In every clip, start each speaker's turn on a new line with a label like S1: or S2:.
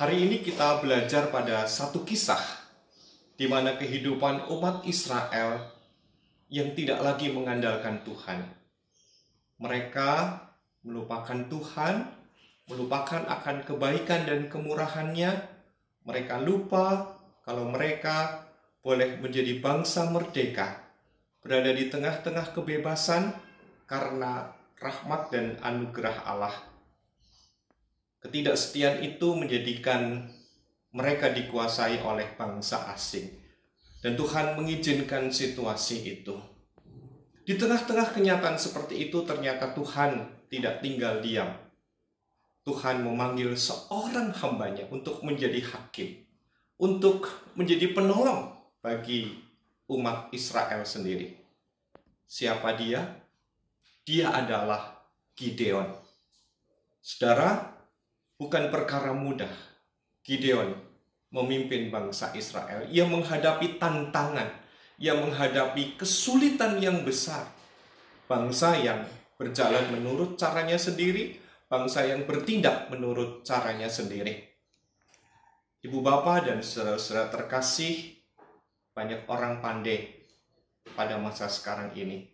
S1: Hari ini kita belajar pada satu kisah di mana kehidupan umat Israel yang tidak lagi mengandalkan Tuhan. Mereka melupakan Tuhan, melupakan akan kebaikan dan kemurahannya. Mereka lupa kalau mereka boleh menjadi bangsa merdeka, berada di tengah-tengah kebebasan karena rahmat dan anugerah Allah Ketidaksetiaan itu menjadikan mereka dikuasai oleh bangsa asing. Dan Tuhan mengizinkan situasi itu. Di tengah-tengah kenyataan seperti itu ternyata Tuhan tidak tinggal diam. Tuhan memanggil seorang hambanya untuk menjadi hakim. Untuk menjadi penolong bagi umat Israel sendiri. Siapa dia? Dia adalah Gideon. Saudara, bukan perkara mudah. Gideon memimpin bangsa Israel. Ia menghadapi tantangan, ia menghadapi kesulitan yang besar. Bangsa yang berjalan menurut caranya sendiri, bangsa yang bertindak menurut caranya sendiri. Ibu bapak dan saudara-saudara terkasih, banyak orang pandai pada masa sekarang ini.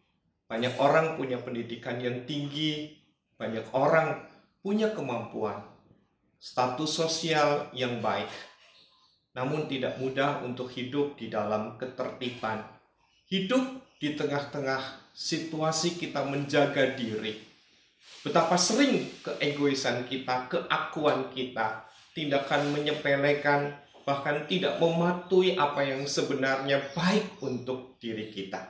S1: Banyak orang punya pendidikan yang tinggi, banyak orang punya kemampuan, status sosial yang baik, namun tidak mudah untuk hidup di dalam ketertiban. Hidup di tengah-tengah situasi kita menjaga diri. Betapa sering keegoisan kita, keakuan kita, tindakan menyepelekan, bahkan tidak mematuhi apa yang sebenarnya baik untuk diri kita.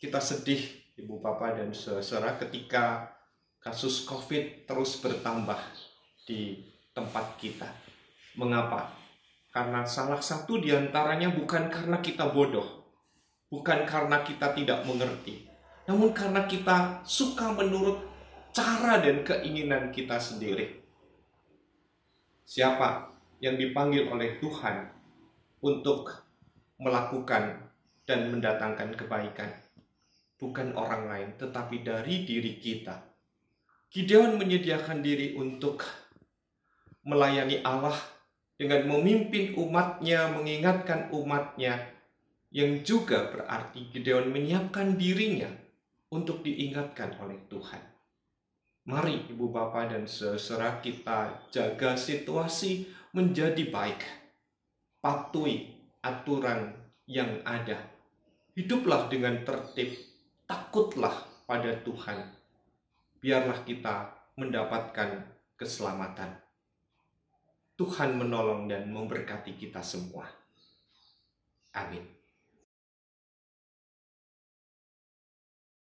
S1: Kita sedih, Ibu Bapak dan Saudara, ketika kasus COVID terus bertambah di tempat kita. Mengapa? Karena salah satu di antaranya bukan karena kita bodoh, bukan karena kita tidak mengerti, namun karena kita suka menurut cara dan keinginan kita sendiri. Siapa yang dipanggil oleh Tuhan untuk melakukan dan mendatangkan kebaikan? Bukan orang lain, tetapi dari diri kita. Gideon menyediakan diri untuk melayani Allah dengan memimpin umatnya, mengingatkan umatnya, yang juga berarti Gideon menyiapkan dirinya untuk diingatkan oleh Tuhan. Mari ibu bapak dan saudara kita jaga situasi menjadi baik. Patuhi aturan yang ada. Hiduplah dengan tertib, takutlah pada Tuhan. Biarlah kita mendapatkan keselamatan. Tuhan menolong dan memberkati kita semua. Amin.